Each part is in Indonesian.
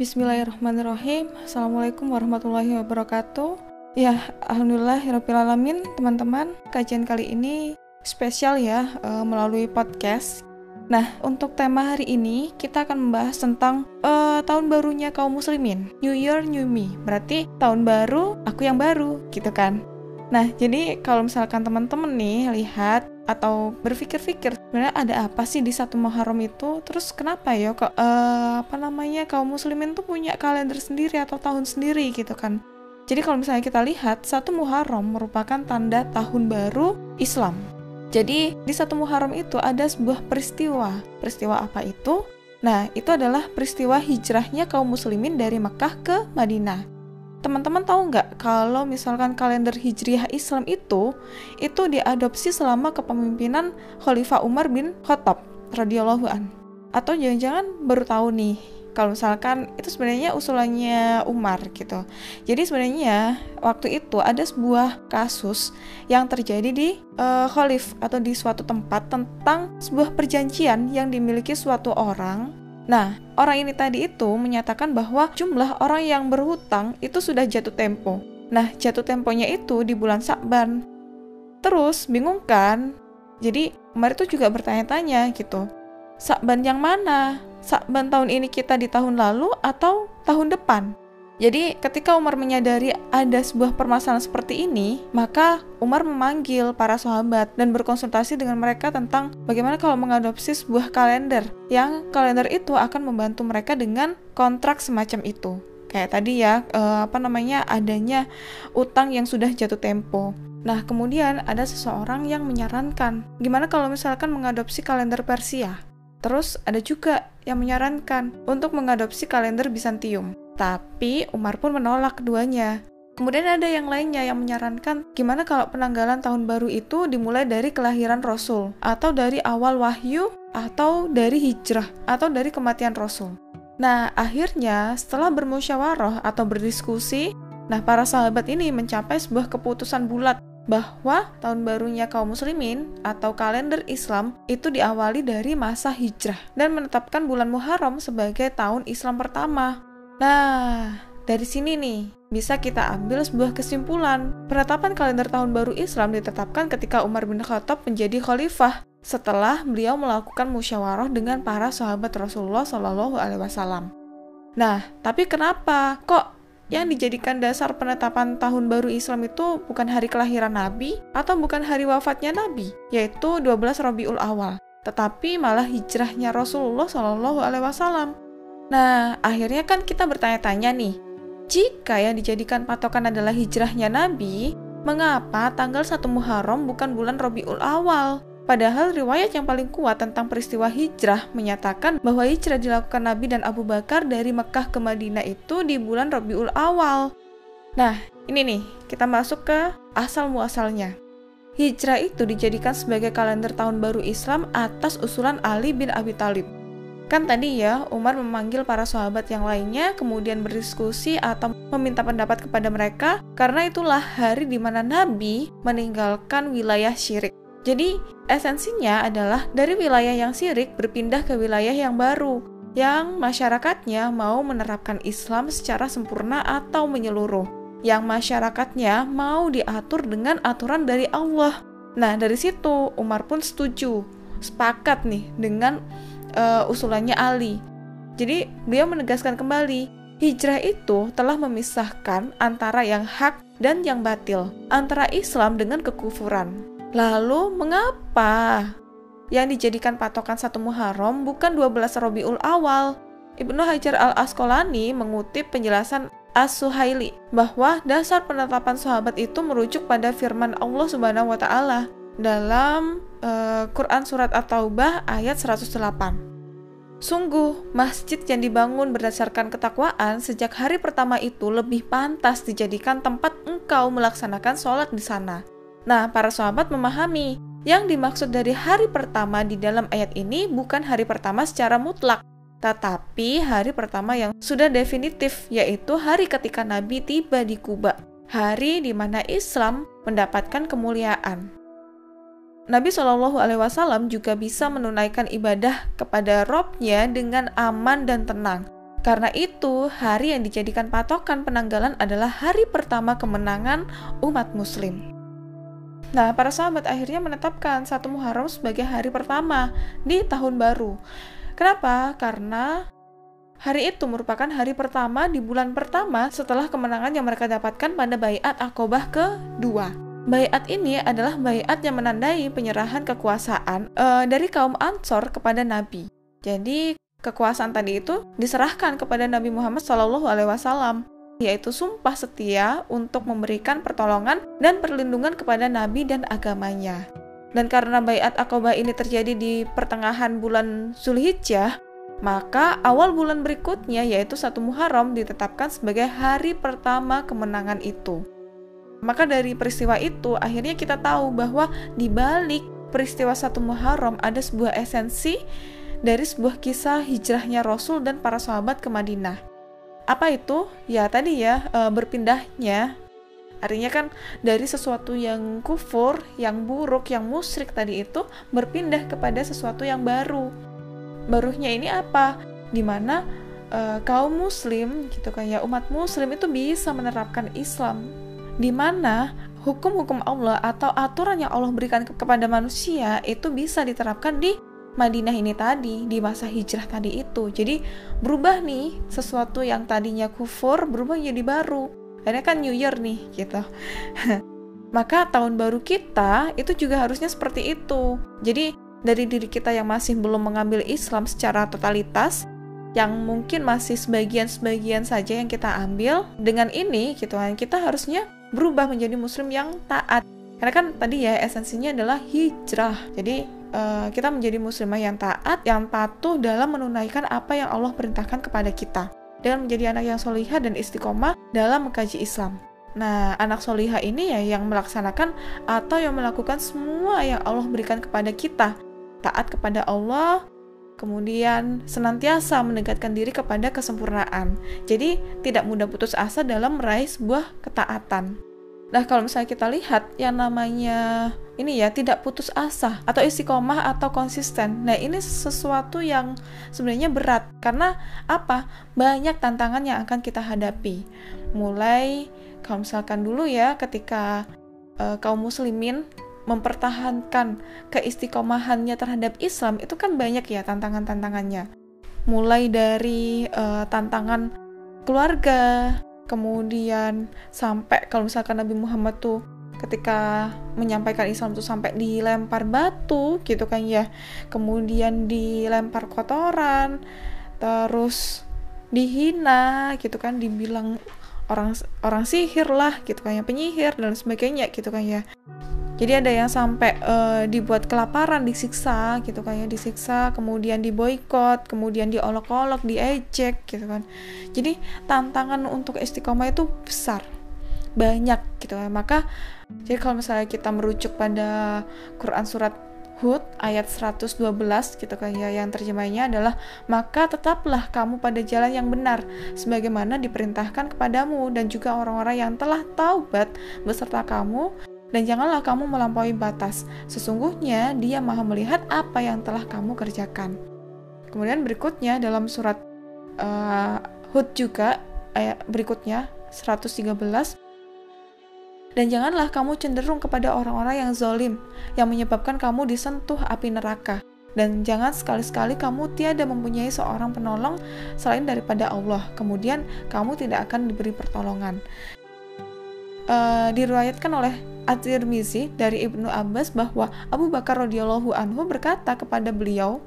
Bismillahirrahmanirrahim. Assalamualaikum warahmatullahi wabarakatuh. Ya, alhamdulillah alamin teman-teman. Kajian kali ini spesial ya uh, melalui podcast. Nah, untuk tema hari ini kita akan membahas tentang uh, tahun barunya kaum muslimin. New Year, New Me. Berarti tahun baru, aku yang baru, gitu kan. Nah, jadi kalau misalkan teman-teman nih lihat atau berpikir-pikir sebenarnya ada apa sih di satu Muharram itu? Terus kenapa ya kok uh, apa namanya kaum muslimin tuh punya kalender sendiri atau tahun sendiri? Gitu kan. Jadi kalau misalnya kita lihat satu Muharram merupakan tanda tahun baru Islam. Jadi di satu Muharram itu ada sebuah peristiwa. Peristiwa apa itu? Nah, itu adalah peristiwa hijrahnya kaum muslimin dari Mekah ke Madinah. Teman-teman tahu nggak kalau misalkan kalender Hijriah Islam itu itu diadopsi selama kepemimpinan Khalifah Umar bin Khattab radhiyallahu an. Atau jangan-jangan baru tahu nih kalau misalkan itu sebenarnya usulannya Umar gitu. Jadi sebenarnya waktu itu ada sebuah kasus yang terjadi di uh, Khalif atau di suatu tempat tentang sebuah perjanjian yang dimiliki suatu orang Nah, orang ini tadi itu menyatakan bahwa jumlah orang yang berhutang itu sudah jatuh tempo. Nah, jatuh temponya itu di bulan Sakban. Terus, bingung kan? Jadi, Umar itu juga bertanya-tanya gitu. Sakban yang mana? Sakban tahun ini kita di tahun lalu atau tahun depan? Jadi ketika Umar menyadari ada sebuah permasalahan seperti ini, maka Umar memanggil para sahabat dan berkonsultasi dengan mereka tentang bagaimana kalau mengadopsi sebuah kalender yang kalender itu akan membantu mereka dengan kontrak semacam itu. Kayak tadi ya, eh, apa namanya adanya utang yang sudah jatuh tempo. Nah, kemudian ada seseorang yang menyarankan, gimana kalau misalkan mengadopsi kalender Persia? Terus ada juga yang menyarankan untuk mengadopsi kalender Bizantium. Tapi Umar pun menolak keduanya. Kemudian ada yang lainnya yang menyarankan gimana kalau penanggalan tahun baru itu dimulai dari kelahiran Rasul atau dari awal wahyu atau dari hijrah atau dari kematian Rasul. Nah, akhirnya setelah bermusyawarah atau berdiskusi, nah para sahabat ini mencapai sebuah keputusan bulat bahwa tahun barunya kaum muslimin atau kalender Islam itu diawali dari masa hijrah dan menetapkan bulan Muharram sebagai tahun Islam pertama. Nah, dari sini nih, bisa kita ambil sebuah kesimpulan. Penetapan kalender tahun baru Islam ditetapkan ketika Umar bin Khattab menjadi khalifah setelah beliau melakukan musyawarah dengan para sahabat Rasulullah Shallallahu Alaihi Wasallam. Nah, tapi kenapa kok yang dijadikan dasar penetapan tahun baru Islam itu bukan hari kelahiran Nabi atau bukan hari wafatnya Nabi, yaitu 12 Rabiul Awal, tetapi malah hijrahnya Rasulullah Shallallahu Alaihi Wasallam. Nah, akhirnya kan kita bertanya-tanya nih, jika yang dijadikan patokan adalah hijrahnya Nabi, mengapa tanggal 1 Muharram bukan bulan Robiul Awal? Padahal riwayat yang paling kuat tentang peristiwa hijrah menyatakan bahwa hijrah dilakukan Nabi dan Abu Bakar dari Mekah ke Madinah itu di bulan Rabiul Awal. Nah, ini nih, kita masuk ke asal muasalnya. Hijrah itu dijadikan sebagai kalender tahun baru Islam atas usulan Ali bin Abi Thalib. Kan tadi ya, Umar memanggil para sahabat yang lainnya, kemudian berdiskusi atau meminta pendapat kepada mereka, karena itulah hari di mana Nabi meninggalkan wilayah syirik. Jadi, esensinya adalah dari wilayah yang syirik berpindah ke wilayah yang baru, yang masyarakatnya mau menerapkan Islam secara sempurna atau menyeluruh, yang masyarakatnya mau diatur dengan aturan dari Allah. Nah, dari situ Umar pun setuju, sepakat nih dengan uh, usulannya Ali. Jadi beliau menegaskan kembali, hijrah itu telah memisahkan antara yang hak dan yang batil, antara Islam dengan kekufuran. Lalu mengapa yang dijadikan patokan satu Muharram bukan 12 Robiul Awal? Ibnu Hajar al-Asqalani mengutip penjelasan As-Suhaili bahwa dasar penetapan sahabat itu merujuk pada firman Allah Subhanahu wa taala dalam uh, Quran surat At-Taubah ayat 108. Sungguh, masjid yang dibangun berdasarkan ketakwaan sejak hari pertama itu lebih pantas dijadikan tempat engkau melaksanakan sholat di sana. Nah, para sahabat memahami yang dimaksud dari hari pertama di dalam ayat ini bukan hari pertama secara mutlak, tetapi hari pertama yang sudah definitif, yaitu hari ketika Nabi tiba di Kuba, hari di mana Islam mendapatkan kemuliaan. Nabi Shallallahu Alaihi Wasallam juga bisa menunaikan ibadah kepada Robnya dengan aman dan tenang. Karena itu, hari yang dijadikan patokan penanggalan adalah hari pertama kemenangan umat muslim. Nah, para sahabat akhirnya menetapkan satu Muharram sebagai hari pertama di tahun baru. Kenapa? Karena hari itu merupakan hari pertama di bulan pertama setelah kemenangan yang mereka dapatkan pada Bayat Akobah kedua. Bayat ini adalah bayat yang menandai penyerahan kekuasaan uh, dari kaum Ansor kepada Nabi. Jadi kekuasaan tadi itu diserahkan kepada Nabi Muhammad Shallallahu Alaihi Wasallam yaitu sumpah setia untuk memberikan pertolongan dan perlindungan kepada Nabi dan agamanya. Dan karena bayat akobah ini terjadi di pertengahan bulan Zulhijjah, maka awal bulan berikutnya yaitu satu Muharram ditetapkan sebagai hari pertama kemenangan itu. Maka dari peristiwa itu akhirnya kita tahu bahwa di balik peristiwa satu Muharram ada sebuah esensi dari sebuah kisah hijrahnya Rasul dan para sahabat ke Madinah. Apa itu? Ya tadi ya e, berpindahnya. Artinya kan dari sesuatu yang kufur, yang buruk, yang musyrik tadi itu berpindah kepada sesuatu yang baru. Barunya ini apa? Di mana e, kaum muslim gitu kan ya umat muslim itu bisa menerapkan Islam. Di mana hukum-hukum Allah atau aturan yang Allah berikan kepada manusia itu bisa diterapkan di Madinah ini tadi di masa hijrah tadi itu. Jadi berubah nih sesuatu yang tadinya kufur berubah jadi baru. Karena kan New Year nih gitu. Maka tahun baru kita itu juga harusnya seperti itu. Jadi dari diri kita yang masih belum mengambil Islam secara totalitas, yang mungkin masih sebagian-sebagian saja yang kita ambil, dengan ini gitu kan kita harusnya berubah menjadi muslim yang taat. Karena kan tadi ya esensinya adalah hijrah. Jadi uh, kita menjadi muslimah yang taat, yang patuh dalam menunaikan apa yang Allah perintahkan kepada kita, dengan menjadi anak yang solihah dan istiqomah dalam mengkaji Islam. Nah, anak solihah ini ya yang melaksanakan atau yang melakukan semua yang Allah berikan kepada kita, taat kepada Allah, kemudian senantiasa mendekatkan diri kepada kesempurnaan. Jadi, tidak mudah putus asa dalam meraih sebuah ketaatan. Nah, kalau misalnya kita lihat yang namanya ini ya tidak putus asa atau istiqomah atau konsisten. Nah, ini sesuatu yang sebenarnya berat karena apa? Banyak tantangan yang akan kita hadapi. Mulai kalau misalkan dulu ya ketika uh, kaum muslimin mempertahankan keistiqomahannya terhadap Islam itu kan banyak ya tantangan-tantangannya. Mulai dari uh, tantangan keluarga, kemudian sampai kalau misalkan Nabi Muhammad tuh ketika menyampaikan Islam tuh sampai dilempar batu gitu kan ya kemudian dilempar kotoran terus dihina gitu kan dibilang orang orang sihir lah gitu kan ya penyihir dan sebagainya gitu kan ya jadi ada yang sampai uh, dibuat kelaparan, disiksa gitu kan ya, disiksa, kemudian diboykot, kemudian diolok-olok, diejek gitu kan. Jadi tantangan untuk istiqomah itu besar, banyak gitu kan. Maka jadi kalau misalnya kita merujuk pada Quran surat Hud ayat 112 gitu kan ya yang terjemahnya adalah maka tetaplah kamu pada jalan yang benar sebagaimana diperintahkan kepadamu dan juga orang-orang yang telah taubat beserta kamu dan janganlah kamu melampaui batas. Sesungguhnya Dia Maha melihat apa yang telah kamu kerjakan. Kemudian berikutnya dalam surat uh, Hud juga ayat berikutnya 113 dan janganlah kamu cenderung kepada orang-orang yang zolim, yang menyebabkan kamu disentuh api neraka. Dan jangan sekali-sekali kamu tiada mempunyai seorang penolong selain daripada Allah. Kemudian kamu tidak akan diberi pertolongan. Uh, diriwayatkan oleh At-Tirmizi dari Ibnu Abbas bahwa Abu Bakar radhiyallahu anhu berkata kepada beliau,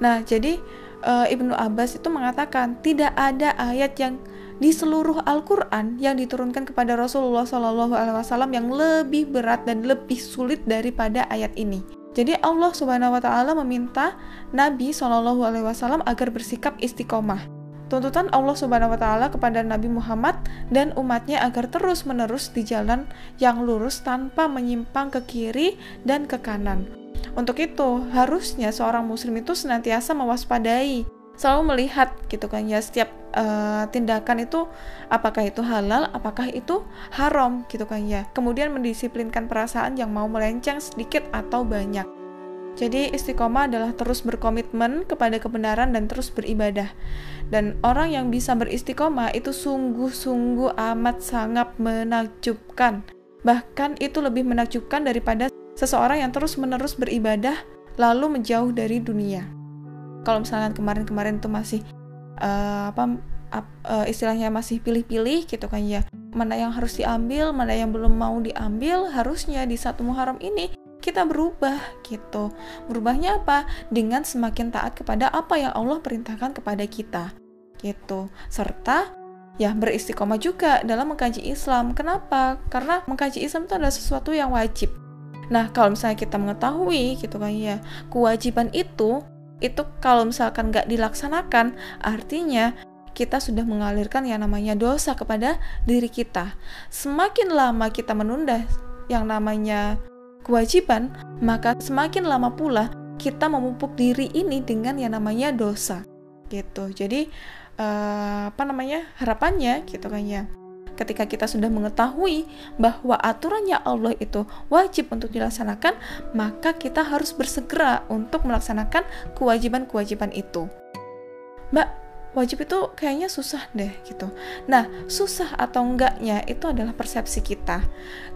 Nah, jadi e, Ibnu Abbas itu mengatakan tidak ada ayat yang di seluruh Al-Quran yang diturunkan kepada Rasulullah Shallallahu Alaihi Wasallam yang lebih berat dan lebih sulit daripada ayat ini. Jadi Allah Subhanahu Wa Taala meminta Nabi Shallallahu Alaihi Wasallam agar bersikap istiqomah tuntutan Allah Subhanahu wa taala kepada Nabi Muhammad dan umatnya agar terus-menerus di jalan yang lurus tanpa menyimpang ke kiri dan ke kanan. Untuk itu, harusnya seorang muslim itu senantiasa mewaspadai, selalu melihat gitu kan ya setiap uh, tindakan itu apakah itu halal, apakah itu haram gitu kan ya. Kemudian mendisiplinkan perasaan yang mau melenceng sedikit atau banyak. Jadi istiqomah adalah terus berkomitmen kepada kebenaran dan terus beribadah. Dan orang yang bisa beristiqomah itu sungguh-sungguh amat sangat menakjubkan. Bahkan itu lebih menakjubkan daripada seseorang yang terus-menerus beribadah lalu menjauh dari dunia. Kalau misalnya kemarin-kemarin itu masih uh, apa uh, istilahnya masih pilih-pilih gitu kan ya mana yang harus diambil mana yang belum mau diambil harusnya di satu Muharram ini kita berubah gitu. Berubahnya apa? Dengan semakin taat kepada apa yang Allah perintahkan kepada kita gitu. Serta ya beristiqomah juga dalam mengkaji Islam. Kenapa? Karena mengkaji Islam itu adalah sesuatu yang wajib. Nah kalau misalnya kita mengetahui gitu kan ya kewajiban itu itu kalau misalkan nggak dilaksanakan artinya kita sudah mengalirkan yang namanya dosa kepada diri kita. Semakin lama kita menunda yang namanya kewajiban, maka semakin lama pula kita memupuk diri ini dengan yang namanya dosa. Gitu. Jadi uh, apa namanya? harapannya gitu kan ya. Ketika kita sudah mengetahui bahwa aturannya Allah itu wajib untuk dilaksanakan, maka kita harus bersegera untuk melaksanakan kewajiban-kewajiban itu. Mbak, wajib itu kayaknya susah deh gitu. Nah, susah atau enggaknya itu adalah persepsi kita.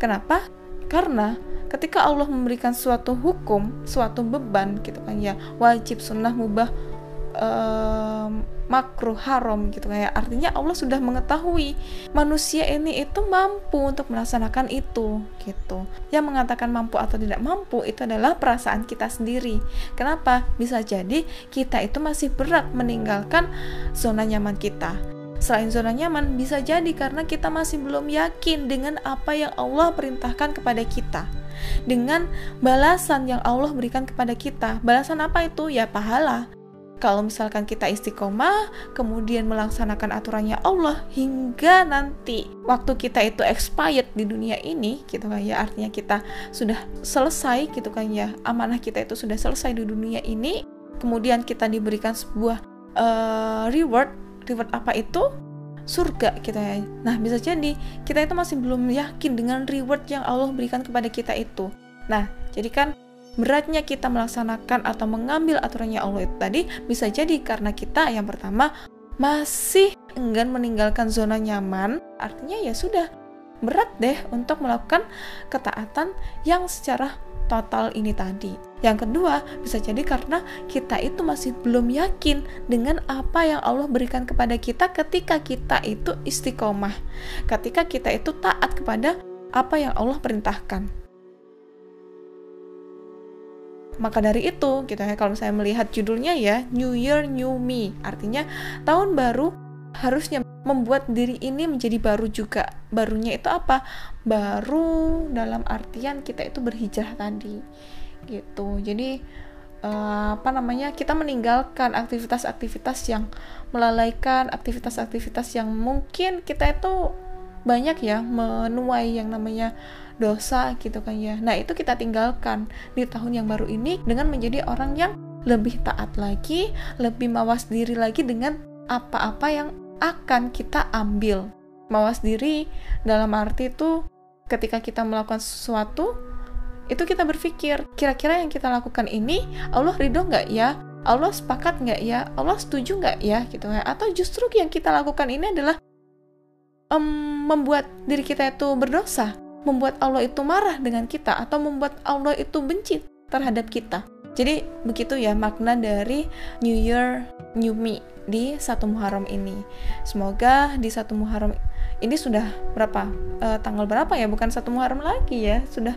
Kenapa? Karena ketika Allah memberikan suatu hukum, suatu beban gitu kan ya, wajib, sunnah, mubah, um, makruh haram gitu kayak artinya Allah sudah mengetahui manusia ini itu mampu untuk melaksanakan itu gitu. Yang mengatakan mampu atau tidak mampu itu adalah perasaan kita sendiri. Kenapa? Bisa jadi kita itu masih berat meninggalkan zona nyaman kita Selain zona nyaman, bisa jadi karena kita masih belum yakin dengan apa yang Allah perintahkan kepada kita. Dengan balasan yang Allah berikan kepada kita. Balasan apa itu? Ya pahala kalau misalkan kita istiqomah, kemudian melaksanakan aturannya Allah hingga nanti waktu kita itu expired di dunia ini, gitu kan ya, artinya kita sudah selesai, gitu kan ya, amanah kita itu sudah selesai di dunia ini, kemudian kita diberikan sebuah uh, reward, reward apa itu? surga kita ya. Nah, bisa jadi kita itu masih belum yakin dengan reward yang Allah berikan kepada kita itu. Nah, jadi kan beratnya kita melaksanakan atau mengambil aturannya Allah itu tadi bisa jadi karena kita yang pertama masih enggan meninggalkan zona nyaman, artinya ya sudah berat deh untuk melakukan ketaatan yang secara total ini tadi. Yang kedua, bisa jadi karena kita itu masih belum yakin dengan apa yang Allah berikan kepada kita ketika kita itu istiqomah. Ketika kita itu taat kepada apa yang Allah perintahkan. Maka dari itu, gitu ya, kalau saya melihat judulnya ya, New Year New Me, artinya tahun baru harusnya membuat diri ini menjadi baru juga. Barunya itu apa? Baru dalam artian kita itu berhijrah tadi. Gitu. Jadi uh, apa namanya? Kita meninggalkan aktivitas-aktivitas yang melalaikan, aktivitas-aktivitas yang mungkin kita itu banyak ya menuai yang namanya dosa gitu kan ya. Nah, itu kita tinggalkan di tahun yang baru ini dengan menjadi orang yang lebih taat lagi, lebih mawas diri lagi dengan apa-apa yang akan kita ambil. Mawas diri dalam arti itu ketika kita melakukan sesuatu itu kita berpikir kira-kira yang kita lakukan ini Allah ridho nggak ya Allah sepakat nggak ya Allah setuju nggak ya gitu ya atau justru yang kita lakukan ini adalah um, membuat diri kita itu berdosa membuat Allah itu marah dengan kita atau membuat Allah itu benci terhadap kita. Jadi begitu ya makna dari New Year New Me di satu Muharram ini. Semoga di satu Muharram ini sudah berapa e, tanggal berapa ya? Bukan satu Muharram lagi ya, sudah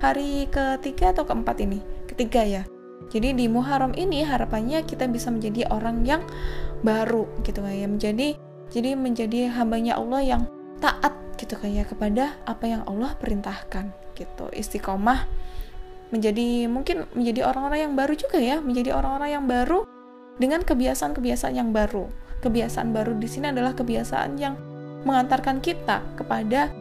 hari ketiga atau keempat ini, ketiga ya. Jadi di Muharram ini harapannya kita bisa menjadi orang yang baru gitu ya, menjadi jadi menjadi hambanya Allah yang taat gitu kayak kepada apa yang Allah perintahkan gitu. Istiqomah menjadi mungkin menjadi orang-orang yang baru juga ya menjadi orang-orang yang baru dengan kebiasaan-kebiasaan yang baru. Kebiasaan baru di sini adalah kebiasaan yang mengantarkan kita kepada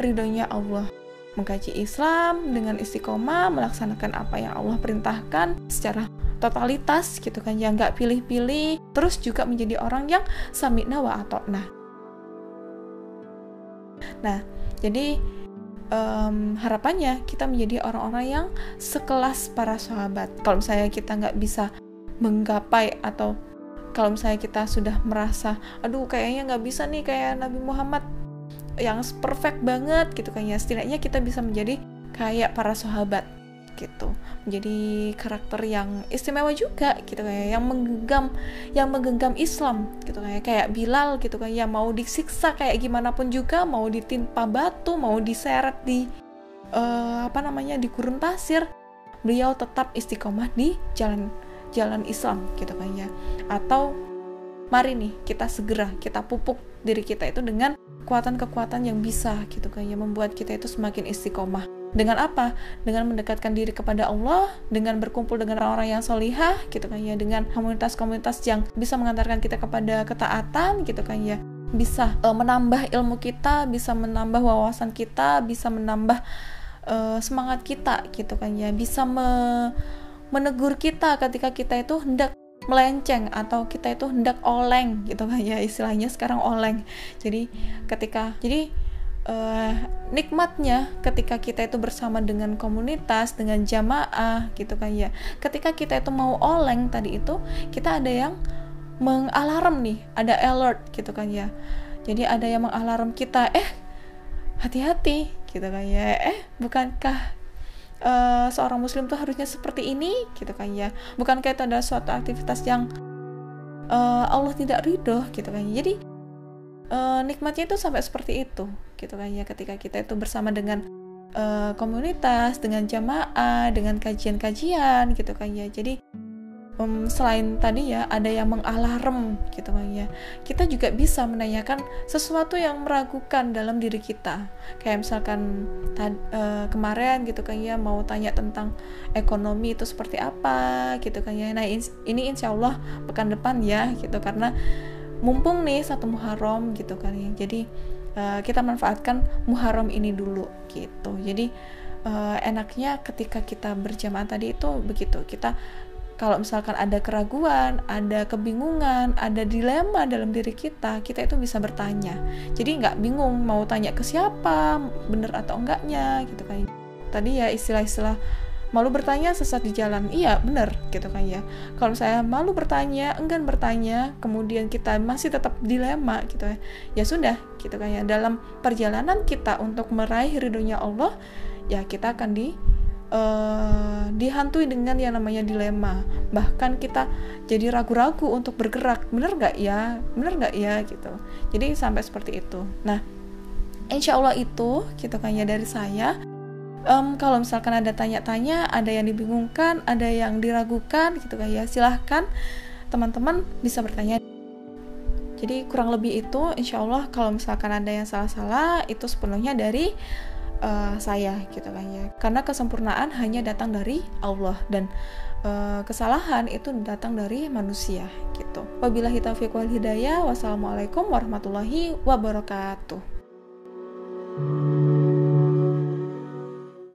ridhonya Allah mengkaji Islam dengan istiqomah melaksanakan apa yang Allah perintahkan secara totalitas gitu kan yang nggak pilih-pilih terus juga menjadi orang yang samikna wa atokna Nah, jadi um, harapannya kita menjadi orang-orang yang sekelas para sahabat. Kalau misalnya kita nggak bisa menggapai atau kalau misalnya kita sudah merasa, aduh kayaknya nggak bisa nih kayak Nabi Muhammad yang perfect banget gitu kan ya, setidaknya kita bisa menjadi kayak para sahabat gitu. Menjadi karakter yang istimewa juga gitu kayak yang menggenggam yang menggenggam Islam gitu kayak kayak Bilal gitu kan ya. Mau disiksa kayak gimana pun juga mau ditimpa batu mau diseret di uh, apa namanya di gurun pasir beliau tetap istiqomah di jalan jalan Islam gitu kan ya. Atau mari nih kita segera kita pupuk diri kita itu dengan kekuatan-kekuatan yang bisa gitu kan ya membuat kita itu semakin istiqomah. Dengan apa? Dengan mendekatkan diri kepada Allah, dengan berkumpul dengan orang-orang yang solihah, gitu kan ya, dengan komunitas-komunitas yang bisa mengantarkan kita kepada ketaatan, gitu kan ya, bisa uh, menambah ilmu kita, bisa menambah wawasan kita, bisa menambah uh, semangat kita, gitu kan ya, bisa me menegur kita ketika kita itu hendak melenceng atau kita itu hendak oleng gitu kan ya istilahnya sekarang oleng. Jadi ketika jadi uh, nikmatnya ketika kita itu bersama dengan komunitas dengan jamaah gitu kan ya. Ketika kita itu mau oleng tadi itu kita ada yang mengalarm nih ada alert gitu kan ya. Jadi ada yang mengalarm kita eh hati-hati gitu kan ya. Eh bukankah uh, seorang muslim tuh harusnya seperti ini gitu kan ya. Bukankah itu adalah suatu aktivitas yang uh, Allah tidak ridho gitu kan jadi uh, nikmatnya itu sampai seperti itu gitu kan ya ketika kita itu bersama dengan uh, komunitas dengan jamaah dengan kajian-kajian gitu kan ya. Jadi um, selain tadi ya ada yang mengalarm gitu kan ya. Kita juga bisa menanyakan sesuatu yang meragukan dalam diri kita. Kayak misalkan uh, kemarin gitu kan ya mau tanya tentang ekonomi itu seperti apa gitu kan ya. Nah ini insya Allah pekan depan ya gitu. Karena mumpung nih satu Muharram gitu kan ya. Jadi uh, kita manfaatkan Muharram ini dulu gitu. Jadi uh, enaknya ketika kita berjamaah tadi itu begitu. Kita kalau misalkan ada keraguan, ada kebingungan, ada dilema dalam diri kita, kita itu bisa bertanya. Jadi nggak bingung mau tanya ke siapa, bener atau enggaknya gitu kan. Tadi ya istilah-istilah malu bertanya sesat di jalan iya bener gitu kan ya kalau saya malu bertanya enggan bertanya kemudian kita masih tetap dilema gitu ya ya sudah gitu kan ya dalam perjalanan kita untuk meraih ridhonya Allah ya kita akan di uh, dihantui dengan yang namanya dilema. Bahkan kita jadi ragu-ragu untuk bergerak. Bener nggak ya? Bener nggak ya gitu. Jadi sampai seperti itu. Nah insya Allah itu gitu kan ya dari saya. Um, kalau misalkan ada tanya-tanya, ada yang dibingungkan, ada yang diragukan gitu kan ya, silahkan teman-teman bisa bertanya. Jadi kurang lebih itu, insya Allah kalau misalkan ada yang salah-salah, itu sepenuhnya dari uh, saya gitu kan ya. Karena kesempurnaan hanya datang dari Allah dan uh, kesalahan itu datang dari manusia gitu. Wabillahi taufiq wal hidayah. Wassalamualaikum warahmatullahi wabarakatuh.